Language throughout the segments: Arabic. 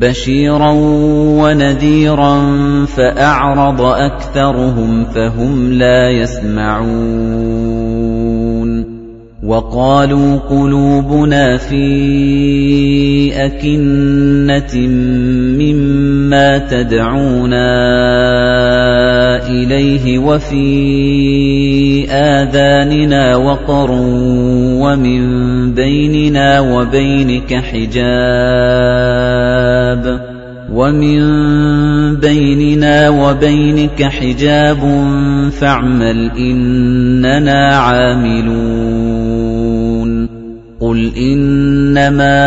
بشيرا ونذيرا فأعرض أكثرهم فهم لا يسمعون وقالوا قلوبنا في أكنة مما تدعونا إليه وفي آذاننا وقر ومن بيننا وبينك حجاب ومن بيننا وبينك حجاب فاعمل إننا عاملون قل إنما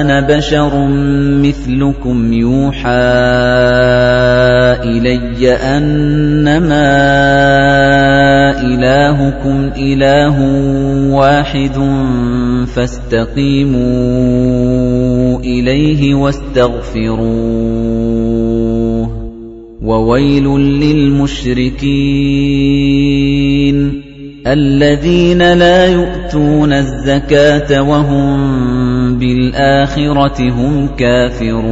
أنا بشر مثلكم يوحى إلي أنما إلهكم إله واحد فاستقيموا إليه واستغفروه وويل للمشركين الذين لا يؤتون الزكاة وهم بالآخرة هم كافرون.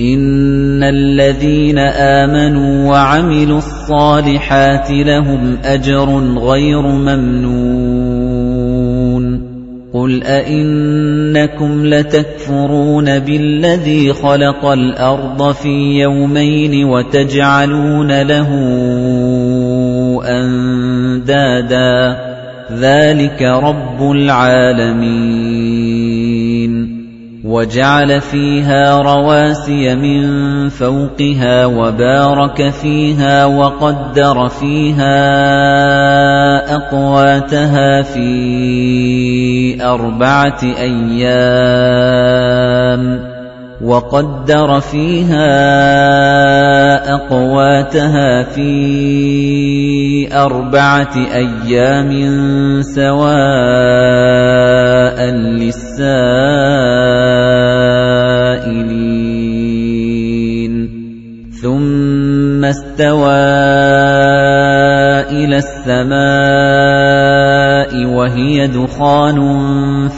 إن الذين آمنوا وعملوا الصالحات لهم أجر غير ممنون. قل أئنكم لتكفرون بالذي خلق الأرض في يومين وتجعلون له أندادا. ذلك رب العالمين. وجعل فيها رواسي من فوقها وبارك فيها وقدر فيها أقواتها في أربعة أيام. وَقَدَّرَ فِيهَا أَقْوَاتَهَا فِي أَرْبَعَةِ أَيَّامٍ سَوَاءً لِّلسَّائِلِينَ. ثُمَّ اسْتَوَىٰ إِلَى السَّمَاءِ وَهِيَ دُخَانٌ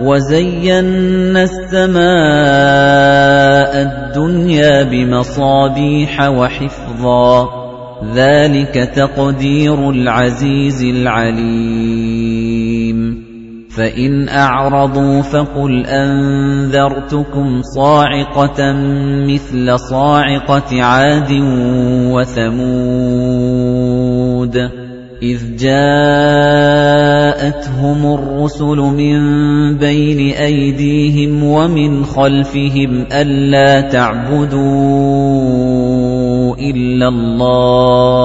وَزَيَّنَّا السَّمَاءَ الدُّنْيَا بِمَصَابِيحَ وَحِفْظًا ۚ. ذَٰلِكَ تَقْدِيرُ الْعَزِيزِ الْعَلِيمِ. فَإِنْ أَعْرَضُوا فَقُلْ أَنذَرْتُكُمْ صَاعِقَةً مِّثْلَ صَاعِقَةِ عَادٍ وَثَمُودَ. إِذْ جَاءَتْهُمُ الرُّسُلُ مِن بَيْنِ أَيْدِيهِمْ وَمِنْ خَلْفِهِمْ أَلَّا تَعْبُدُوا إِلَّا اللَّهَ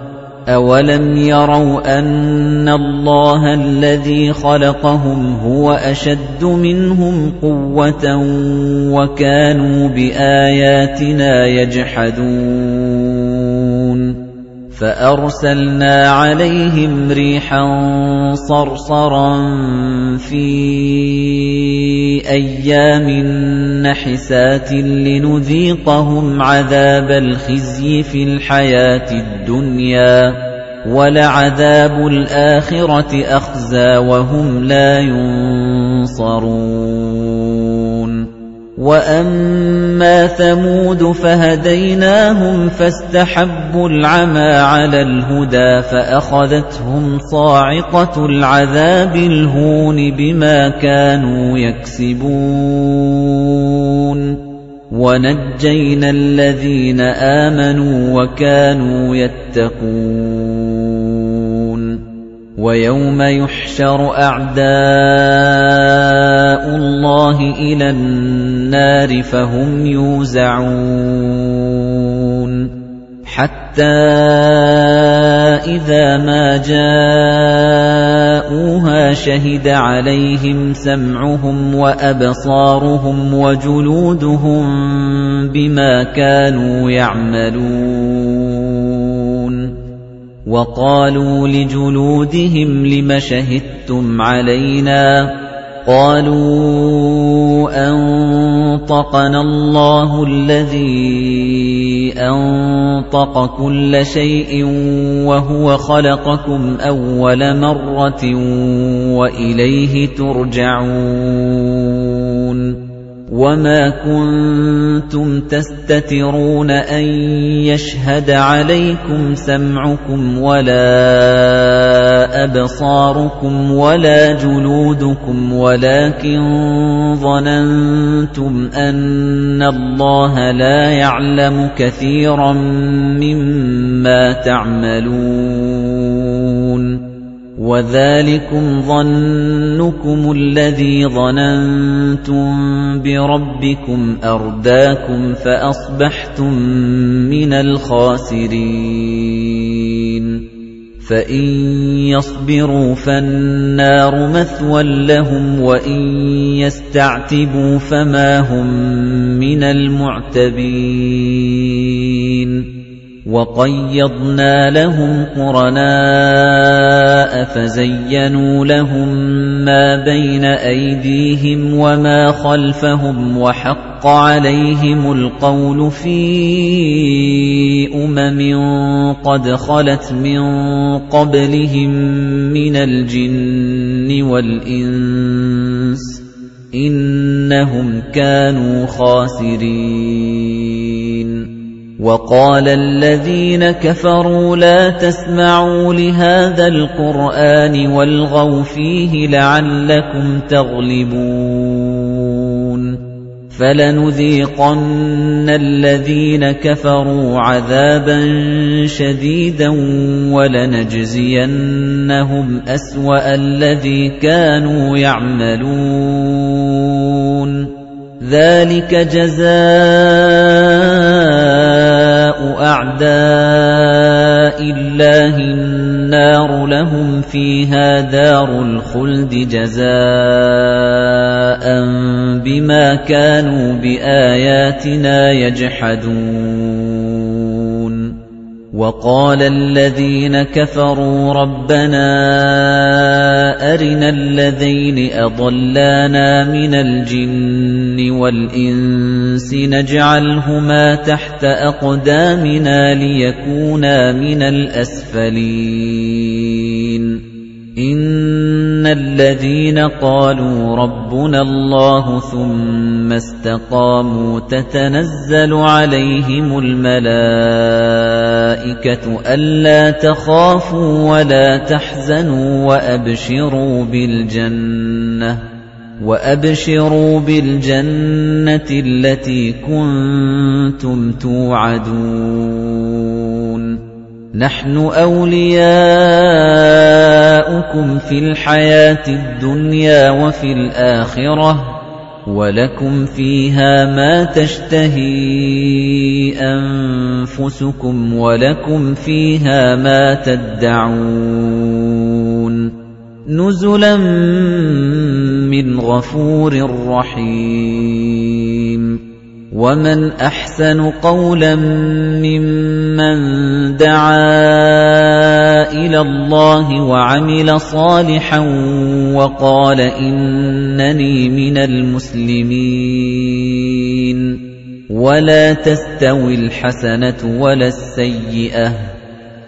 أَوَلَمْ يَرَوْا أَنَّ اللَّهَ الَّذِي خَلَقَهُمْ هُوَ أَشَدُّ مِنْهُمْ قُوَّةً وَكَانُوا بِآيَاتِنَا يَجْحَدُونَ فَأَرْسَلْنَا عَلَيْهِمْ رِيحًا صَرْصَرًا فِي أَيَّامٍ نَحِسَاتٍ لِنُذِيقَهُمْ عَذَابَ الْخِزْيِ فِي الْحَيَاةِ الدُّنْيَا وَلَعَذَابُ الْآخِرَةِ أَخْزَىٰ وَهُمْ لَا يُنصَرُونَ وَأَمَّا ثَمُودُ فَهَدَيْنَاهُمْ فَاسْتَحَبُّوا الْعَمَىٰ عَلَى الْهُدَىٰ فَأَخَذَتْهُمْ صَاعِقَةُ الْعَذَابِ الْهُونِ بِمَا كَانُوا يَكْسِبُونَ وَنَجَّيْنَا الَّذِينَ آمَنُوا وَكَانُوا يَتَّقُونَ وَيَوْمَ يُحْشَرُ أَعْدَاءُ اللَّهِ إِلَى النَّارِ فَهُمْ يُوزَعُونَ حَتَّى إِذَا مَا جَاءُوهَا شَهِدَ عَلَيْهِمْ سَمْعُهُمْ وَأَبْصَارُهُمْ وَجُلُودُهُم بِمَا كَانُوا يَعْمَلُونَ وَقَالُوا لِجُلُودِهِمْ لِمَ شَهِدتُّمْ عَلَيْنَا قَالُوا أَنطَقَنَا اللَّهُ الَّذِي أَنطَقَ كُلَّ شَيْءٍ وَهُوَ خَلَقَكُمْ أَوَّلَ مَرَّةٍ وَإِلَيْهِ تُرْجَعُونَ وَمَا كُنتُمْ تَسْتَتِرُونَ أَن يَشْهَدَ عَلَيْكُمْ سَمْعُكُمْ وَلَا أَبْصَارُكُمْ وَلَا جُلُودُكُمْ وَلَكِن ظَنَنتُمْ أَنَّ اللَّهَ لَا يَعْلَمُ كَثِيرًا مِّمَّا تَعْمَلُونَ وَذَلِكُمْ ظَنُّكُمُ الَّذِي ظَنَنتُم بِرَبِّكُمْ أَرْدَاكُمْ فَأَصْبَحْتُم مِّنَ الْخَاسِرِينَ. فَإِن يَصْبِرُوا فَالنَّارُ مَثْوًى لَّهُمْ وَإِن يَسْتَعْتِبُوا فَمَا هُم مِّنَ الْمُعْتَبِينَ. وَقَيَّضْنَا لَهُمْ قُرَنَاءَ فَزَيَّنُوا لَهُم مَّا بَيْنَ أَيْدِيهِمْ وَمَا خَلْفَهُمْ وَحَقَّ عَلَيْهِمُ الْقَوْلُ فِي أُمَمٍ قَدْ خَلَتْ مِن قَبْلِهِم مِّنَ الْجِنِّ وَالْإِنسِ إِنَّهُمْ كَانُوا خَاسِرِينَ وَقَالَ الَّذِينَ كَفَرُوا لَا تَسْمَعُوا لِهَذَا الْقُرْآنِ وَالْغَوْا فِيهِ لَعَلَّكُمْ تَغْلِبُونَ فَلَنُذِيقَنَّ الَّذِينَ كَفَرُوا عَذَابًا شَدِيدًا وَلَنَجْزِيَنَّهُمْ أَسْوَأَ الَّذِي كَانُوا يَعْمَلُونَ. ذَلِكَ جَزَاءُ أَعْدَاءِ اللَّهِ النَّارُ لَهُمْ فِيهَا دَارُ الْخُلْدِ جَزَاءً بِمَا كَانُوا بِآيَاتِنَا يَجْحَدُونَ. وَقَالَ الَّذِينَ كَفَرُوا رَبَّنَا أَرِنَا الَّذَيْنِ أَضَلَّانَا مِنَ الْجِنِّ وَالْإِنسِ نَجْعَلْهُمَا تَحْتَ أَقْدَامِنَا لِيَكُونَا مِنَ الْأَسْفَلِينَ. إِنَّ الَّذِينَ قَالُوا رَبُّنَا اللَّهُ ثُمَّ اسْتَقَامُوا تَتَنَزَّلُ عَلَيْهِمُ الْمَلَائِكَةُ أَلَّا تَخَافُوا وَلَا تَحْزَنُوا وَأَبْشِرُوا بِالْجَنَّةِ وَأَبْشِرُوا بِالْجَنَّةِ الَّتِي كُنتُمْ تُوعَدُونَ نَحْنُ أَوْلِيَاؤُكُمْ فِي الْحَيَاةِ الدُّنْيَا وَفِي الْآخِرَةِ وَلَكُمْ فِيهَا مَا تَشْتَهِي أَنفُسُكُمْ وَلَكُمْ فِيهَا مَا تَدَّعُونَ. نُزُلًا مِّنْ غَفُورٍ رَّحِيمٍ. وَمَنْ أَحْسَنُ قَوْلًا مِّمَّن دَعَا اللَّهِ وَعَمِلَ صَالِحًا وَقَالَ إِنَّنِي مِنَ الْمُسْلِمِينَ وَلَا تَسْتَوِي الْحَسَنَةُ وَلَا السَّيِّئَةُ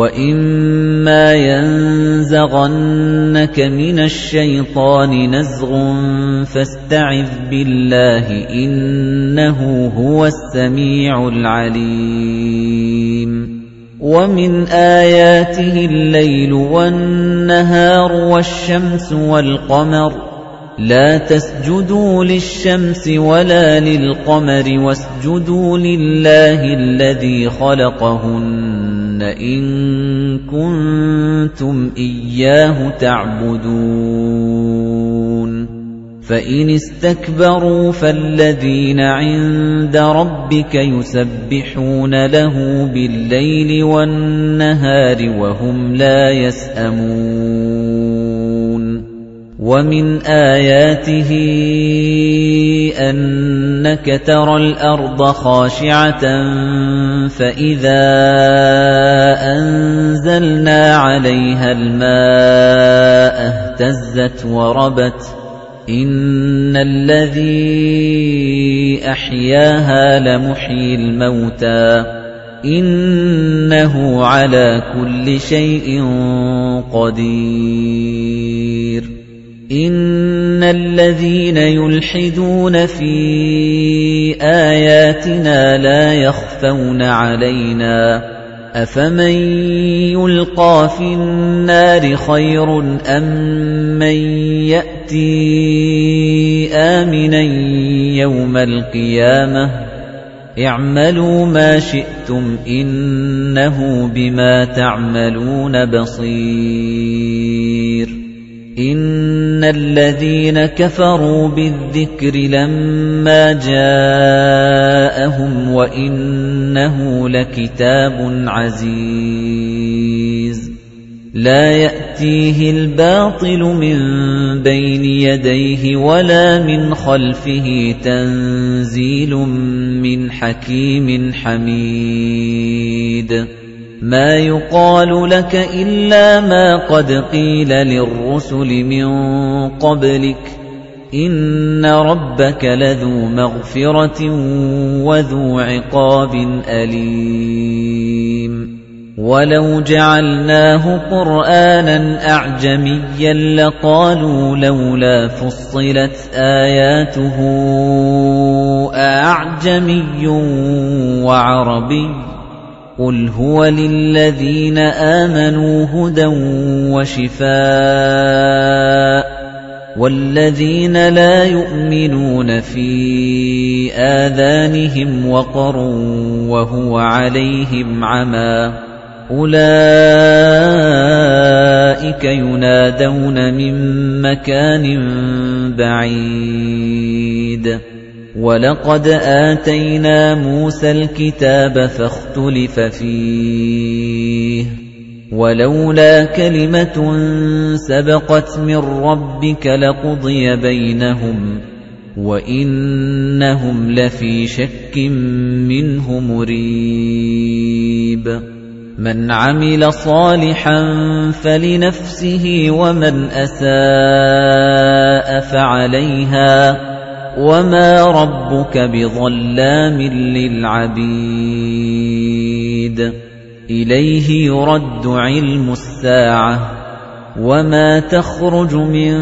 وَإِمَّا يَنزَغَنَّكَ مِنَ الشَّيْطَانِ نَزْغٌ فَاسْتَعِذْ بِاللَّهِ إِنَّهُ هُوَ السَّمِيعُ الْعَلِيمُ وَمِنْ آيَاتِهِ اللَّيْلُ وَالنَّهَارُ وَالشَّمْسُ وَالْقَمَرُ لَا تَسْجُدُوا لِلشَّمْسِ وَلَا لِلْقَمَرِ وَاسْجُدُوا لِلَّهِ الَّذِي خَلَقَهُنَّ إِن كُنتُمْ إِيَّاهُ تَعْبُدُونَ فَإِنِ اسْتَكْبَرُوا فَالَّذِينَ عِندَ رَبِّكَ يُسَبِّحُونَ لَهُ بِاللَّيْلِ وَالنَّهَارِ وَهُمْ لَا يَسْأَمُونَ وَمِنْ آيَاتِهِ أَنَّكَ تَرَى الْأَرْضَ خَاشِعَةً فَإِذَا أَنزَلْنَا عَلَيْهَا الْمَاءَ اهْتَزَّتْ وَرَبَتْ إِنَّ الَّذِي أَحْيَاهَا لَمُحْيِي الْمَوْتَى إِنَّهُ عَلَى كُلِّ شَيْءٍ قَدِيرٌ إِنَّ الَّذِينَ يُلْحِدُونَ فِي آيَاتِنَا لَا يَخْفَوْنَ عَلَيْنَا أَفَمَن يُلْقَىٰ فِي النَّارِ خَيْرٌ أَم مَّن يَأْتِي آمِنًا يَوْمَ الْقِيَامَةِ اعْمَلُوا مَا شِئْتُمْ إِنَّهُ بِمَا تَعْمَلُونَ بَصِيرٌ إِنَّ الَّذِينَ كَفَرُوا بِالذِّكْرِ لَمَّا جَاءَهُمْ وَإِنَّهُ لَكِتَابٌ عَزِيزٌ لَا يَأْتِيهِ الْبَاطِلُ مِنْ بَيْنِ يَدَيْهِ وَلَا مِنْ خَلْفِهِ تَنزِيلٌ مِنْ حَكِيمٍ حَمِيدٍ مَا يُقَالُ لَكَ إِلَّا مَا قَدْ قِيلَ لِلرُّسُلِ مِن قَبْلِكَ إِنَّ رَبَّكَ لَذُو مَغْفِرَةٍ وَذُو عِقَابٍ أَلِيمٍ. وَلَوْ جَعَلْنَاهُ قُرْآنًا أَعْجَمِيًّا لَّقَالُوا لَوْلَا فُصِّلَتْ آيَاتُهُ أَأَعْجَمِيٌّ وَعَرَبِيٌّ. قُلْ هُوَ لِلَّذِينَ آمَنُوا هُدًى وَشِفَاءٌ وَالَّذِينَ لَا يُؤْمِنُونَ فِي آذَانِهِمْ وَقْرٌ وَهُوَ عَلَيْهِمْ عَمًى أُولَئِكَ يُنَادَوْنَ مِن مَّكَانٍ بَعِيدٍ وَلَقَدْ آتَيْنَا مُوسَى الْكِتَابَ فَاخْتُلِفَ فِيهِ وَلَوْلَا كَلِمَةٌ سَبَقَتْ مِن رَّبِّكَ لَقُضِيَ بَيْنَهُمْ وَإِنَّهُمْ لَفِي شَكٍّ مِّنْهُ مُرِيبٍ مَنْ عَمِلَ صَالِحًا فَلِنَفْسِهِ وَمَنْ أَسَاءَ فَعَلَيْهَا وَمَا رَبُّكَ بِظَلَّامٍ لِّلْعَبِيدِ إِلَيْهِ يُرَدُّ عِلْمُ السَّاعَةِ وَمَا تَخْرُجُ مِن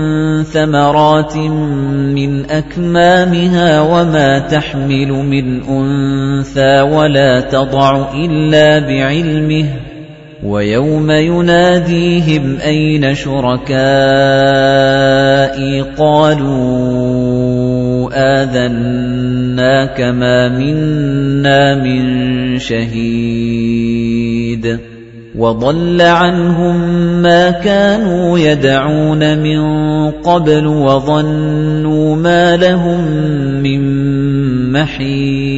ثَمَرَاتٍ مِّنْ أَكْمَامِهَا وَمَا تَحْمِلُ مِنْ أُنثَىٰ وَلَا تَضَعُ إِلَّا بِعِلْمِهِ وَيَوْمَ يُنَادِيهِمْ أَيْنَ شُرَكَائِي قَالُوا آذَنَّاكَ مَا مِنَّا مِن شَهِيدٍ وَضَلَّ عَنْهُم مَّا كَانُوا يَدْعُونَ مِن قَبْلُ وَظَنُّوا مَا لَهُم مِّن مَّحِيصٍ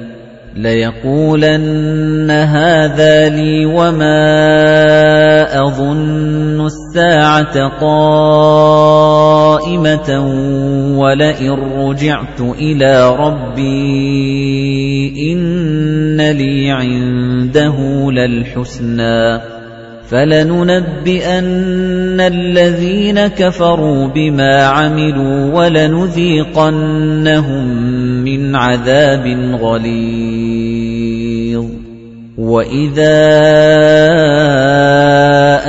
لَيَقُولَنَّ هَذَا لِي وَمَا أَظُنُّ السَّاعَةَ قَائِمَةً وَلَئِن رُّجِعْتُ إِلَىٰ رَبِّي إِنَّ لِي عِندَهُ لَلْحُسْنَىٰ فَلَنُنَبِّئَنَّ الَّذِينَ كَفَرُوا بِمَا عَمِلُوا وَلَنُذِيقَنَّهُم مِّنْ عَذَابٍ غَلِيظٍ. وَإِذَا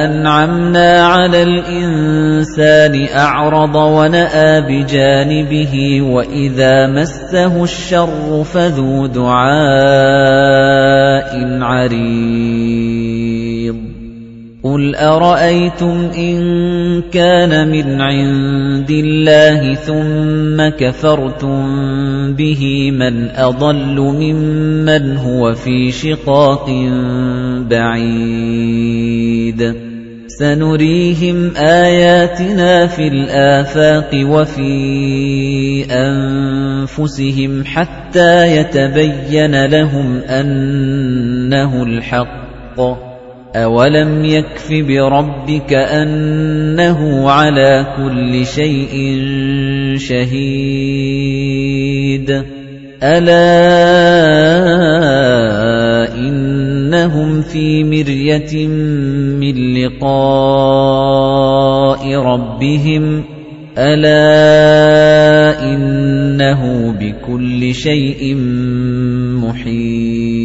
أَنْعَمْنَا عَلَى الْإِنسَانِ أَعْرَضَ وَنَأَىٰ بِجَانِبِهِ وَإِذَا مَسَّهُ الشَّرُّ فَذُو دُعَاءٍ عَرِيضٍ. قُلْ أَرَأَيْتُمْ إِن كَانَ مِنْ عِندِ اللَّهِ ثُمَّ كَفَرْتُم بِهِ مَنْ أَضَلُّ مِمَّنْ هُوَ فِي شِقَاقٍ بَعِيدٍ سَنُرِيهِمْ آيَاتِنَا فِي الْآفَاقِ وَفِي أَنفُسِهِمْ حَتَّى يَتَبَيَّنَ لَهُمْ أَنَّهُ الْحَقُّ أَوَلَمْ يَكْفِ بِرَبِّكَ أَنَّهُ عَلَى كُلِّ شَيْءٍ شَهِيدٌ أَلَا إِنَّهُمْ فِي مِرْيَةٍ مِّن لِّقَاءِ رَبِّهِمْ أَلَا إِنَّهُ بِكُلِّ شَيْءٍ مُحِيطٌ